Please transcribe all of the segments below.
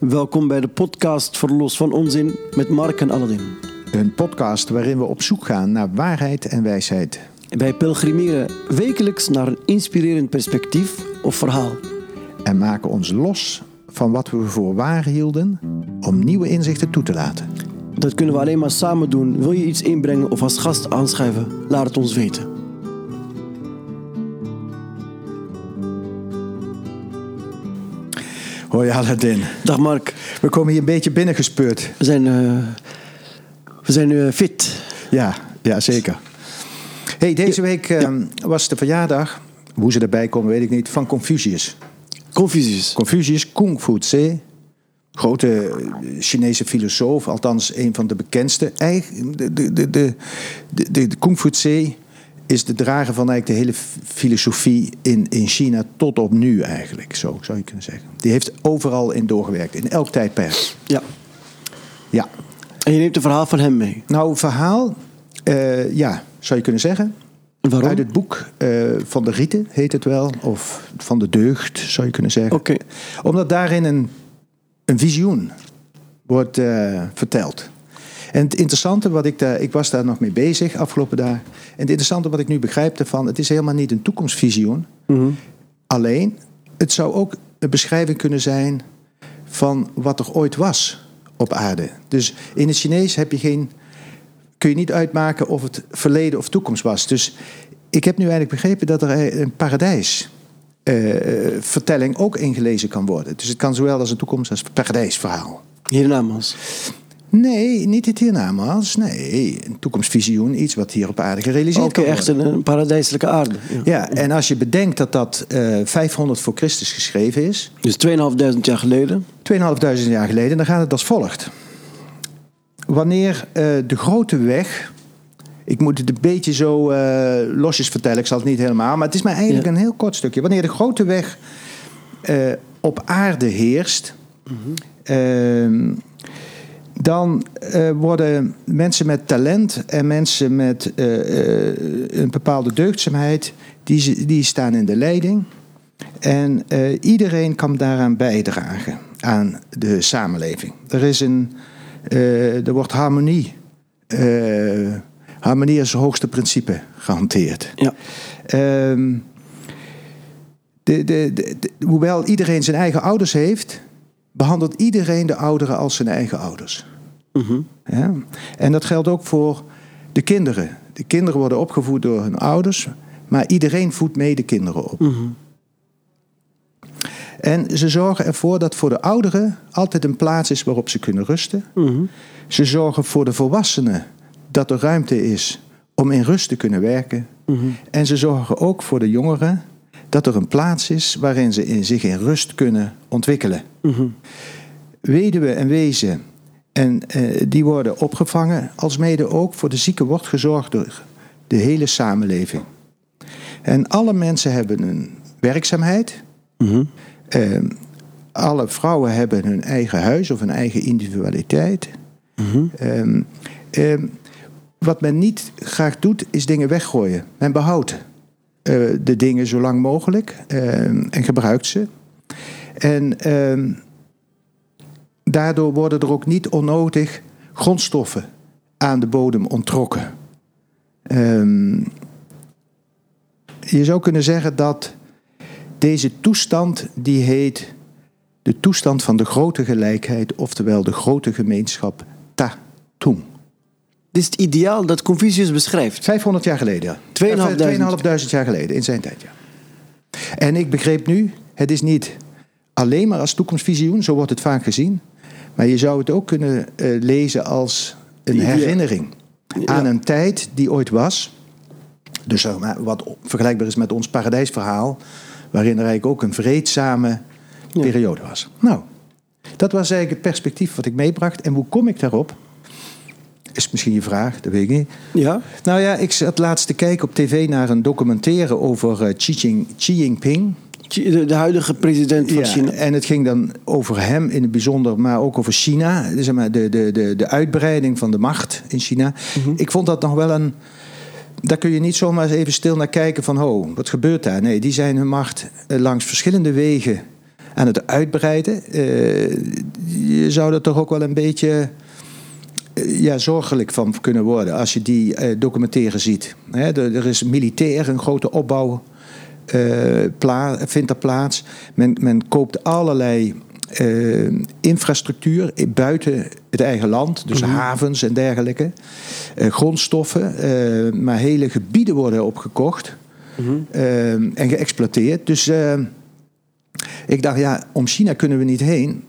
Welkom bij de podcast Verlos van Onzin met Mark en Aladdin. Een podcast waarin we op zoek gaan naar waarheid en wijsheid. Wij pelgrimeren wekelijks naar een inspirerend perspectief of verhaal. En maken ons los van wat we voor waar hielden om nieuwe inzichten toe te laten. Dat kunnen we alleen maar samen doen. Wil je iets inbrengen of als gast aanschrijven? Laat het ons weten. Hoi Aladdin. Dag Mark. We komen hier een beetje binnengespeurd. We zijn, eh, we zijn uh, fit. Ja, ja zeker. Hey, deze week uh, was de verjaardag, hoe ze erbij komen weet ik niet, van Confucius. Confucius. Confucius, Kung Fu Tse, grote Chinese filosoof, althans een van de bekendste. De, de, de, de, de, de Kung Fu Tse is de drager van eigenlijk de hele filosofie in, in China tot op nu eigenlijk, zo zou je kunnen zeggen. Die heeft overal in doorgewerkt, in elk tijdperk. Ja. Ja. En je neemt een verhaal van hem mee? Nou, verhaal, uh, ja, zou je kunnen zeggen. Waarom? Uit het boek uh, van de Rieten heet het wel, of van de deugd zou je kunnen zeggen. Oké. Okay. Omdat daarin een, een visioen wordt uh, verteld. En het interessante wat ik daar, ik was daar nog mee bezig afgelopen dagen. En het interessante wat ik nu begrijp ervan, het is helemaal niet een toekomstvisioen. Mm -hmm. Alleen, het zou ook een beschrijving kunnen zijn van wat er ooit was op aarde. Dus in het Chinees heb je geen, kun je niet uitmaken of het verleden of toekomst was. Dus ik heb nu eigenlijk begrepen dat er een paradijs. Uh, vertelling ook ingelezen kan worden. Dus het kan zowel als een toekomst als een paradijsverhaal. Hiernamaals. Nee, niet het hiernamaals. Nee, een toekomstvisioen, iets wat hier op aarde gerealiseerd okay, kan worden. echt een, een paradijselijke aarde. Ja. ja. en als je bedenkt dat dat uh, 500 voor Christus geschreven is. Dus 2.500 jaar geleden? 2.500 jaar geleden, dan gaat het als volgt. Wanneer uh, de grote weg... Ik moet het een beetje zo uh, losjes vertellen, ik zal het niet helemaal... maar het is maar eigenlijk ja. een heel kort stukje. Wanneer de grote weg op aarde heerst... Mm -hmm dan uh, worden mensen met talent en mensen met uh, uh, een bepaalde deugdzaamheid, die, die staan in de leiding. En iedereen kan daaraan bijdragen, aan de samenleving. Er, is een, er wordt harmonie, harmonie als hoogste principe gehanteerd. Ja. Ehm, de, de, de, hoewel iedereen zijn eigen ouders heeft, behandelt iedereen de ouderen als zijn eigen ouders. Ja? En dat geldt ook voor de kinderen. De kinderen worden opgevoed door hun ouders, maar iedereen voedt mee de kinderen op. -hmm. En ze zorgen ervoor dat voor de ouderen altijd een plaats is waarop ze kunnen rusten. -hmm. Ze zorgen voor de volwassenen dat er ruimte is om in rust te kunnen werken. En ze zorgen ook voor de jongeren dat er een plaats is waarin ze in zich in rust kunnen ontwikkelen. Weduwen en wezen, en uh, die worden opgevangen, als mede ook voor de zieken wordt gezorgd door de hele samenleving. En alle mensen hebben een werkzaamheid. Mm uh, alle vrouwen hebben hun eigen huis of een eigen individualiteit. Mm -hmm. uh, wat men niet graag doet, is dingen weggooien. Men behoudt eh, de dingen zo lang mogelijk en gebruikt ze. En ehm, daardoor worden er ook niet onnodig grondstoffen aan de bodem onttrokken. Um, je zou kunnen zeggen dat deze toestand, die heet de toestand van de grote gelijkheid, oftewel de grote gemeenschap Ta Tung. Dit is het ideaal dat Confucius beschrijft. 500 jaar geleden. 2.500 jaar geleden, in zijn tijd, ja. En ik begreep nu, het is niet alleen maar als toekomstvisioen, zo wordt het vaak gezien. Maar je zou het ook kunnen uh, lezen als een herinnering aan een tijd die ooit was. Dus uh, wat vergelijkbaar is met ons paradijsverhaal, waarin er eigenlijk ook een vreedzame ja. periode was. Nou, dat was eigenlijk het perspectief wat ik meebracht. En hoe kom ik daarop? Is misschien je vraag, dat weet ik niet. Ja? Nou ja, ik zat laatst te kijken op tv naar een documentaire over uh, Xi, Jing, Xi Jinping. De, huidige president van ja, China. En het ging dan over hem in het bijzonder, maar ook over China. Zeg maar, de, de, de, de uitbreiding van de macht in China. Mm -hmm. Ik vond dat nog wel een. Daar kun je niet zomaar eens even stil naar kijken van, oh, wat gebeurt daar? Nee, die zijn hun macht langs verschillende wegen aan het uitbreiden. Eh, je zou er toch ook wel een beetje eh, ja, zorgelijk van kunnen worden als je die eh, documentaire ziet. Hè, er, er is militair een grote opbouw eh, pla- vindt er plaats. Men, men koopt allerlei eh, infrastructuur buiten het eigen land, dus havens en dergelijke, Eh, grondstoffen, eh, maar hele gebieden worden opgekocht eh, en geëxploiteerd. Dus eh, ik dacht, ja, om China kunnen we niet heen.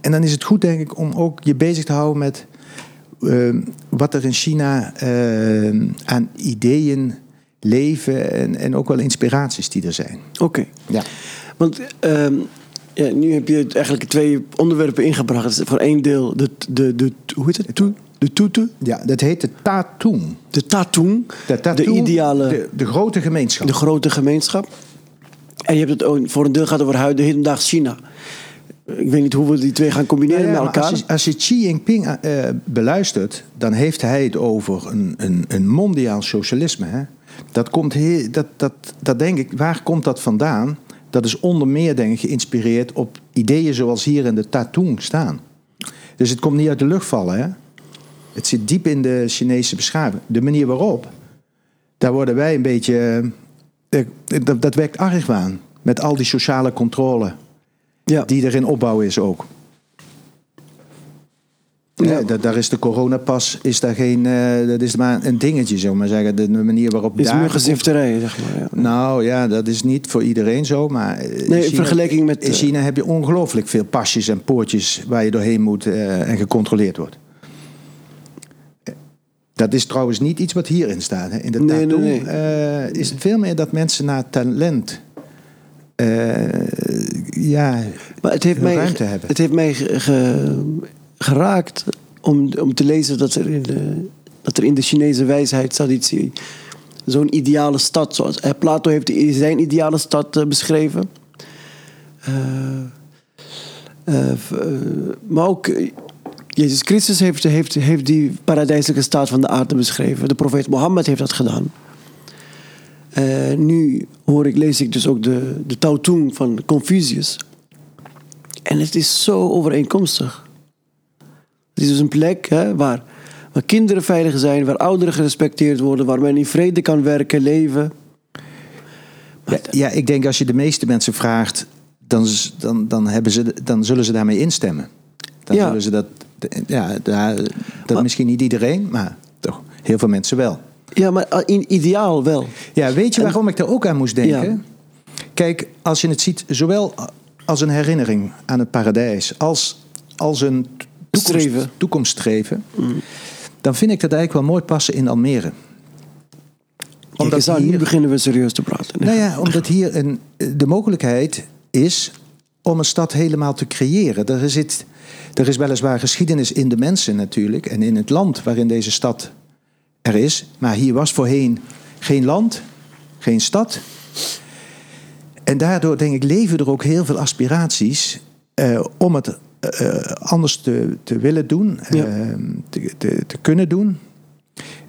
En dan is het goed, denk ik, om ook je bezig te houden met eh, wat er in China eh, aan ideeën leven en, en ook wel inspiraties die er zijn. Oké. Ja. Want ehm, ja, nu heb je eigenlijk twee onderwerpen ingebracht. Voor één deel de, de, de, hoe heet het? Toe- De toete, Ja, dat heet de Tatung. de tatoen, De, de ideale, De, de grote gemeenschap. de grote gemeenschap. En je hebt het ook voor een deel gaat over huid- de hedendaags China. Ik weet niet hoe we die twee gaan combineren Nou ja, met elkaar. Als je, als je Xi Jinping eh, beluistert, dan heeft hij het over een, een, een mondiaal socialisme. Hè? Dat komt heel, dat, dat, dat denk ik, waar komt dat vandaan? Dat is onder meer denk ik geïnspireerd op ideeën zoals hier in de Tatung staan. Dus het komt niet uit de lucht vallen. Hè? Het zit diep in de Chinese beschaving. De manier waarop, daar worden wij een beetje. eh, dat, dat werkt argwaan. Met al die sociale controle ja. die er in opbouw is ook. Ja. Ja, da- daar is de coronapas, is daar geen, eh, dat is maar een dingetje, ik maar zeggen. De manier waarop is daar... muggenzifterij, zeg maar. Ja. Nou ja, dat is niet voor iedereen zo, maar... eh, Nee, in China- vergelijking met, In eh, China heb je ongelooflijk veel pasjes en poortjes waar je doorheen moet eh, en gecontroleerd wordt. Eh, Dat is trouwens niet iets wat hierin staat. Hè. In de Nee, nee, tattoo nee. eh, is het veel meer dat mensen naar talent... eh, ja, Maar het heeft mij, ruimte hebben. Het heeft mij ge- ge- geraakt om, om te lezen dat er, in de, dat er in de Chinese wijsheid staat iets, zo'n ideale stad. Zoals, eh, Plato heeft zijn ideale stad eh, beschreven. Maar ook Jezus Christus heeft, heeft, heeft die paradijselijke staat van de aarde beschreven. De profeet Mohammed heeft dat gedaan. Eh, nu hoor ik, lees ik dus ook de, de Tao van Confucius. En het is zo overeenkomstig. Het is dus een plek hè, waar, waar kinderen veilig zijn, waar ouderen gerespecteerd worden, waar men in vrede kan werken, leven. Ja, ja, ik denk als je de meeste mensen vraagt, dan, dan, dan, hebben ze, dan zullen ze daarmee instemmen. Dan Ja. zullen ze dat, ja, dat Maar- misschien niet iedereen, maar toch heel veel mensen wel. Ja, maar uh, in ideaal wel. Ja, weet je En- waarom ik daar ook aan moest denken? Ja. Kijk, als je het ziet, zowel als een herinnering aan het paradijs, als, als een toekomst, Streven. Mm. toekomststreven, dan vind ik dat eigenlijk wel mooi passen in Almere. Kijk eens aan, nu hier- beginnen we serieus te praten. nou ja, omdat hier een, de mogelijkheid is om een stad helemaal te creëren. Er, zit, er is weliswaar geschiedenis in de mensen natuurlijk en in het land waarin deze stad er is. Maar hier was voorheen geen land, geen stad. En daardoor denk ik leven er ook heel veel aspiraties eh, om het eh, anders te, te willen doen, Ja. eh, te, te, te kunnen doen.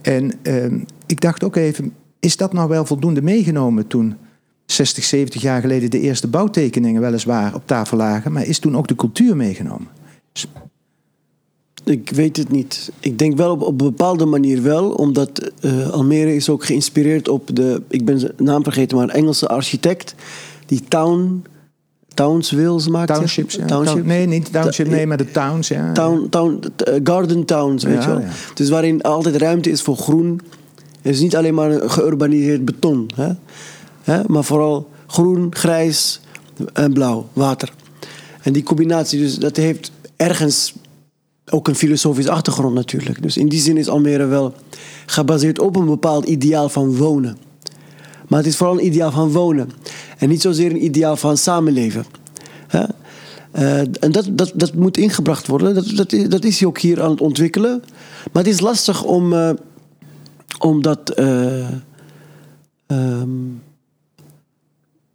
En eh, ik dacht ook even, is dat nou wel voldoende meegenomen toen 60, 70 jaar geleden de eerste bouwtekeningen weliswaar op tafel lagen, maar is toen ook de cultuur meegenomen? Ik weet het niet. Ik denk wel op, op een bepaalde manier wel, omdat eh, Almere is ook geïnspireerd op de, ik ben zijn naam vergeten, maar een Engelse architect die Town, Townsville's maakte. Townships? ja. Townships. Town- nee, niet township, nee, maar de towns. Ja. Town, town, eh, garden towns, weet Ja, je wel. ja. Dus waarin altijd ruimte is voor groen. Het is niet alleen maar geurbaniseerd beton, hè? Hè? maar vooral groen, grijs en blauw, water. En die combinatie, dus dat heeft ergens ook een filosofische achtergrond natuurlijk. Dus in die zin is Almere wel gebaseerd op een bepaald ideaal van wonen. Maar het is vooral een ideaal van wonen. En niet zozeer een ideaal van samenleven. Eh, en dat, dat, dat moet ingebracht worden. Dat, dat, is, dat is hij ook hier aan het ontwikkelen. Maar het is lastig om, eh, om dat eh, ehm,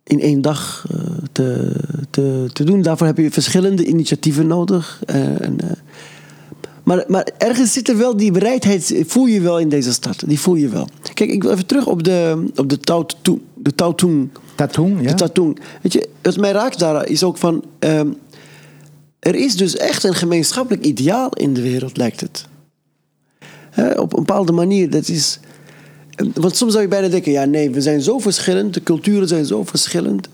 in één dag te, te, te doen. Daarvoor heb je verschillende initiatieven nodig. En, maar, maar ergens zit er wel die bereidheid, voel je wel in deze stad. Die voel je wel. Kijk, ik wil even terug op de, op de de Ching Tatung, ja. De tatung. Weet je, wat mij raakt daar is ook van... ehm, er is dus echt een gemeenschappelijk ideaal in de wereld, lijkt het. Op een bepaalde manier, dat is... Want soms zou je bijna denken, ja nee, we zijn zo verschillend. De culturen zijn zo verschillend.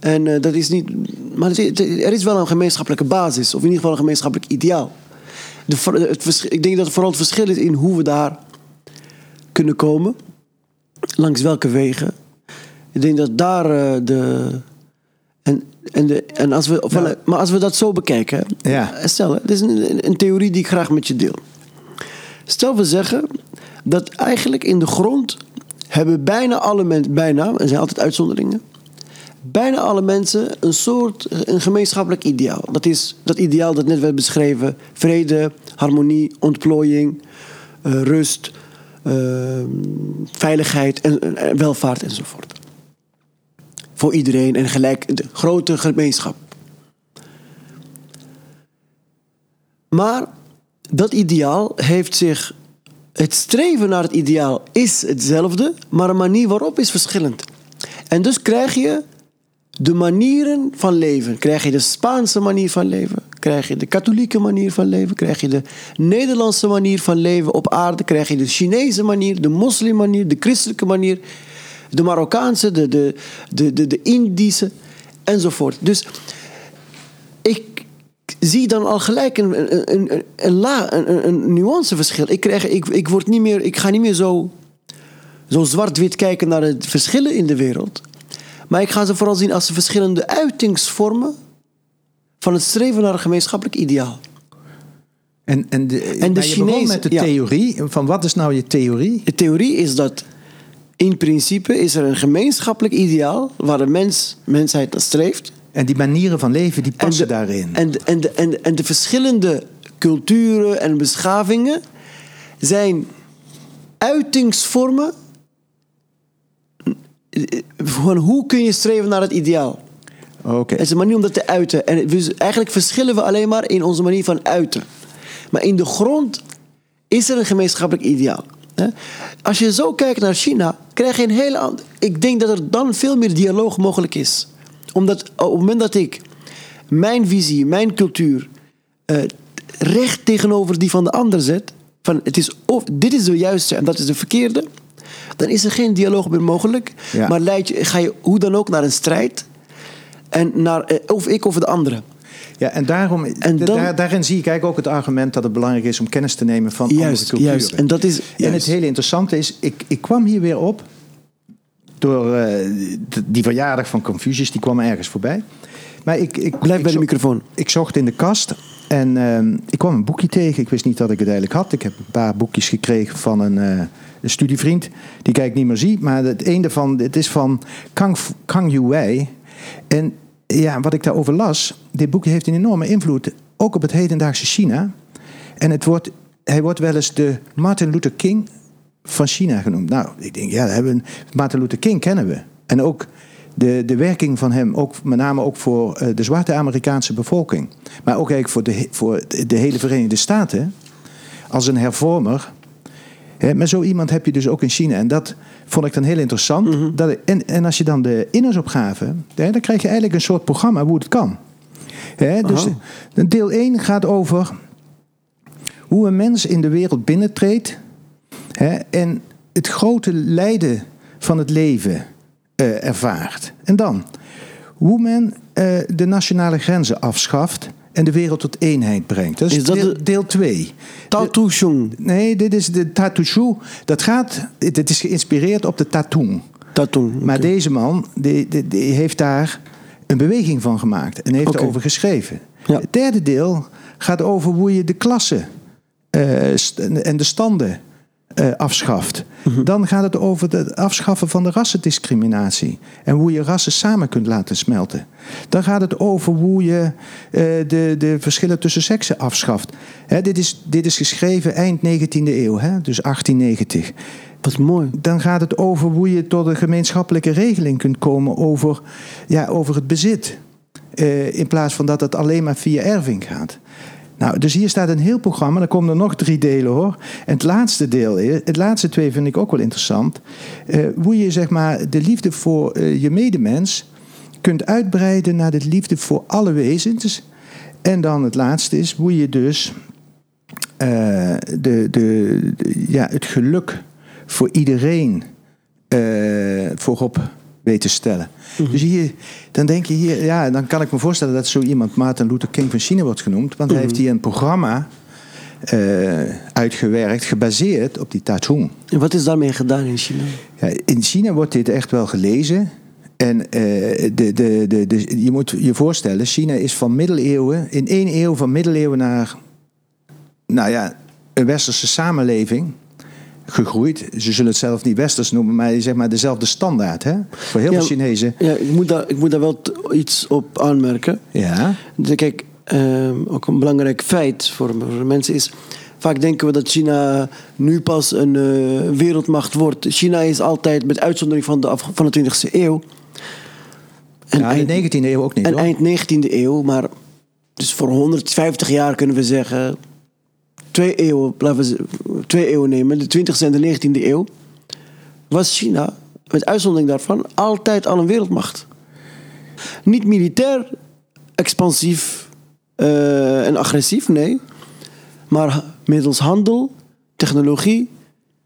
En eh, dat is niet... Maar er is wel een gemeenschappelijke basis. Of in ieder geval een gemeenschappelijk ideaal. De, het ik denk dat het vooral het verschil is in hoe we daar kunnen komen. Langs welke wegen. Ik denk dat daar eh, de... En, en, de, en als we, wel, maar als we dat zo bekijken, Ja. stel, hè, dit is een, een- een theorie die ik graag met je deel. Stel we zeggen dat eigenlijk in de grond hebben bijna alle mensen, bijna, er zijn altijd uitzonderingen, bijna alle mensen een soort, een gemeenschappelijk ideaal. Dat is dat ideaal dat net werd beschreven: vrede, harmonie, ontplooiing, eh, rust, eh, veiligheid en, welvaart enzovoort. Voor iedereen en gelijk, de grote gemeenschap. Maar dat ideaal heeft zich. Het streven naar het ideaal is hetzelfde, maar de manier waarop is verschillend. En dus krijg je de manieren van leven. Krijg je de Spaanse manier van leven, krijg je de katholieke manier van leven, krijg je de Nederlandse manier van leven op aarde, krijg je de Chinese manier, de moslimmanier, de christelijke manier, de Marokkaanse, de, de, de, de, de Indische enzovoort. Dus ik zie dan al gelijk een, een, een, een, la, een, een nuanceverschil. Ik, krijg, ik, ik, word niet meer, ik ga niet meer zo, zo zwart-wit kijken naar de verschillen in de wereld. Maar ik ga ze vooral zien als de verschillende uitingsvormen van het streven naar een gemeenschappelijk ideaal. En, en de, En de Chinezen- met de ja. theorie. Van wat is nou je theorie? De theorie is dat in principe is er een gemeenschappelijk ideaal waar de mens, mensheid naar streeft. En die manieren van leven, die En passen de, daarin. En de, en, de, en, de, en de verschillende culturen en beschavingen zijn uitingsvormen van hoe kun je streven naar het ideaal. Oké. Het is een manier om dat te uiten. En dus eigenlijk verschillen we alleen maar in onze manier van uiten. Maar in de grond is er een gemeenschappelijk ideaal. Als je zo kijkt naar China, krijg je een hele andere. Ik denk dat er dan veel meer dialoog mogelijk is. Omdat op het moment dat ik mijn visie, mijn cultuur eh, recht tegenover die van de ander zet, van het is of dit is de juiste en dat is de verkeerde, dan is er geen dialoog meer mogelijk. Ja. Maar leid je, ga je hoe dan ook naar een strijd. En naar, eh, of ik of de andere. Ja, en daarom, En da- dan- daar, daarin zie ik eigenlijk ook het argument dat het belangrijk is om kennis te nemen van andere culturen. juist. En dat is. En het hele interessante is, ik, ik kwam hier weer op door eh, die verjaardag van Confucius, die kwam ergens voorbij. Maar ik, ik, Blijf ik bij de microfoon. Ik zocht in de kast en ehm, ik kwam een boekje tegen. Ik wist niet dat ik het eigenlijk had. Ik heb een paar boekjes gekregen van een, eh, een studievriend, die ik eigenlijk niet meer zie. Maar het een daarvan, het is van Kang, Kang Yu-wei. En ja, wat ik daarover las, dit boekje heeft een enorme invloed, ook op het hedendaagse China. En het wordt, hij wordt wel eens de Martin Luther King van China genoemd. Nou, ik denk, ja, hebben Martin Luther King kennen we. En ook de, de werking van hem, ook, met name ook voor eh, de zwarte Amerikaanse bevolking. Maar ook eigenlijk voor de, voor de, de hele Verenigde Staten. Als een hervormer. Hè, maar zo iemand heb je dus ook in China. En dat vond ik dan heel interessant. dat, en, en als je dan de inhoudsopgave... Hè, dan krijg je eigenlijk een soort programma hoe het kan. Hè, dus Oh. deel 1 gaat over hoe een mens in de wereld binnentreedt hè, en het grote lijden van het leven eh, ervaart. En dan hoe men eh, de nationale grenzen afschaft en de wereld tot eenheid brengt. Dat is, Is dat deel, de- deel 2. Tao Tu Chong. Nee, dit is de Tatushu. Dat gaat, dit is geïnspireerd op de. Tatung. Maar deze man die, die, die heeft daar een beweging van gemaakt en heeft erover geschreven. Ja. Het derde deel gaat over hoe je de klassen eh, en de standen eh, afschaft. Dan gaat het over het afschaffen van de rassendiscriminatie en hoe je rassen samen kunt laten smelten. Dan gaat het over hoe je eh, de, de verschillen tussen seksen afschaft. Hè, dit, is, dit is geschreven eind 19e eeuw, hè, dus 1890 Wat mooi. dan gaat het over hoe je tot een gemeenschappelijke regeling kunt komen over, ja, over het bezit. Eh, in plaats van dat het alleen maar via erving gaat. Nou, dus hier staat een heel programma. Dan komen er nog drie delen hoor. En het laatste deel, het laatste twee vind ik ook wel interessant. Eh, hoe je zeg maar de liefde voor eh, je medemens kunt uitbreiden naar de liefde voor alle wezens. En dan het laatste is hoe je dus eh, de, de, de- ja, het geluk voor iedereen voorop weet te stellen. Dus hier, dan denk je hier, ja, dan kan ik me voorstellen dat zo iemand Martin Luther King van China wordt genoemd, want hij heeft hier een programma eh, uitgewerkt, gebaseerd op die Tatung. En wat is daarmee gedaan in China? Ja, in China wordt dit echt wel gelezen. En eh, de, de, de, de, je moet je voorstellen, China is van middeleeuwen, in één eeuw van middeleeuwen naar nou ja, een westerse samenleving gegroeid. Ze zullen het zelf niet westers noemen, maar zeg maar dezelfde standaard hè? voor heel Ja, veel Chinezen. Ja, ik moet daar, ik moet daar wel iets op aanmerken. Ja, Dus Kijk, ehm, ook een belangrijk feit voor, voor mensen is... Vaak denken we dat China nu pas een eh, wereldmacht wordt. China is altijd, met uitzondering van de, af- van de 20e eeuw... En ja in eind- de 19e eeuw ook niet. En hoor. eind 19e eeuw, maar dus voor 150 jaar kunnen we zeggen, twee eeuwen, z- twee eeuwen nemen, de 20e en de 19e eeuw, was China, met uitzondering daarvan, altijd al een wereldmacht. Niet militair expansief eh, en agressief, nee, maar middels handel, technologie,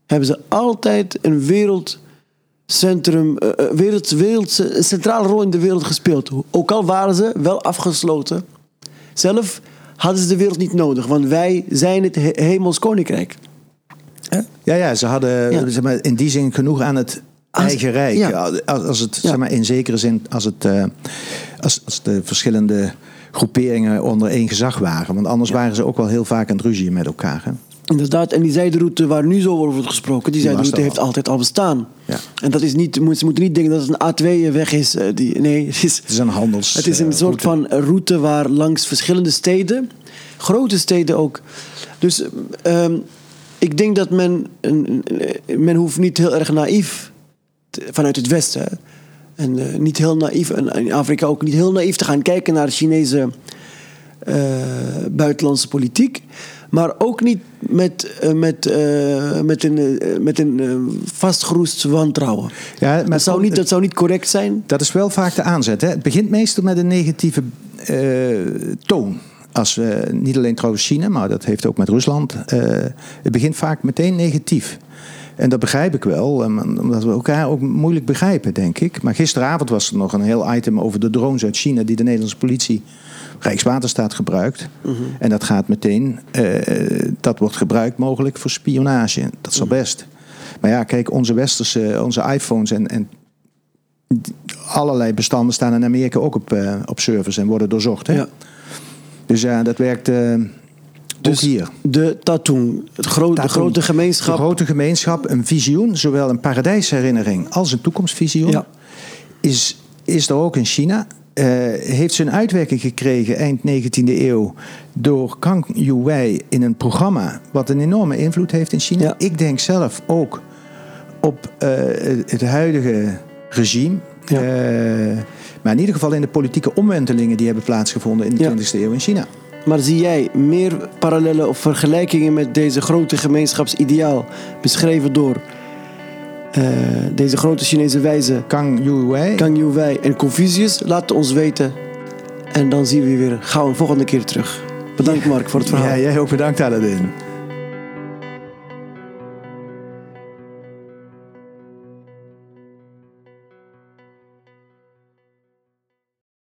hebben ze altijd een wereldcentrum, eh, wereld, wereld, een centrale rol in de wereld gespeeld. Ook al waren ze wel afgesloten. Zelf hadden ze de wereld niet nodig, want wij zijn het he- hemels koninkrijk. Ja, ja, ze hadden Ja. Zeg maar, in die zin genoeg aan het Als- eigen rijk. ja. Als, het, Ja. zeg maar, in zekere zin, als, het, eh, als, als de verschillende groeperingen onder één gezag waren. Want anders waren ze ook wel heel vaak aan het ruzie met elkaar. Hè? Inderdaad, en die zijderoute waar nu zo over wordt gesproken, die zijderoute er heeft al. altijd al bestaan. Ja. En dat is niet, ze moeten niet denken dat het een A2-weg is. eh, Die, nee, het is, Het is een handels. Het is een eh, soort route. van route waar langs verschillende steden, grote steden ook. Dus ehm, ik denk dat men, men hoeft niet heel erg naïef te- vanuit het Westen. hè. En eh, niet heel naïef, en in Afrika ook niet heel naïef te gaan kijken naar de Chinese buitenlandse politiek. Maar ook niet met, eh, met, eh, met een, eh, met een eh, vastgeroest wantrouwen. Ja, maar dat, zou niet, dat zou niet correct zijn. Dat is wel vaak de aanzet. Hè? Het begint meestal met een negatieve toon. Als niet alleen trouwens China, maar dat heeft ook met Rusland. het begint vaak meteen negatief. En dat begrijp ik wel, eh, omdat we elkaar ook moeilijk begrijpen, denk ik. Maar gisteravond was er nog een heel item over de drones uit China die de Nederlandse politie Rijkswaterstaat gebruikt. En dat gaat meteen, eh, dat wordt gebruikt mogelijk voor spionage. Dat is al best. Maar ja, kijk, onze westerse, onze iPhones en, en allerlei bestanden staan in Amerika ook op, eh, op servers en worden doorzocht. Hè? Ja. Dus ja, dat werkt eh Dus hier. De Tatoen, het de grote gemeenschap. De grote gemeenschap, een visioen, zowel een paradijsherinnering als een toekomstvisioen, Ja. is, is er ook in China. Eh, heeft zijn uitwerking gekregen eind 19e eeuw door Kang Youwei in een programma wat een enorme invloed heeft in China. Ja. Ik denk zelf ook op eh, het- huidige regime. Ja. Eh, maar in ieder geval in de politieke omwentelingen die hebben plaatsgevonden in de Ja. 20e eeuw in China. Maar zie jij meer parallellen of vergelijkingen met deze grote gemeenschapsideaal beschreven door eh, deze grote Chinese wijze Kang Youwei. Kang Youwei en Confucius? Laat het ons weten. En dan zien we je weer gauw een volgende keer terug. Bedankt Mark voor het verhaal. Ja, jij ook bedankt Aladdin.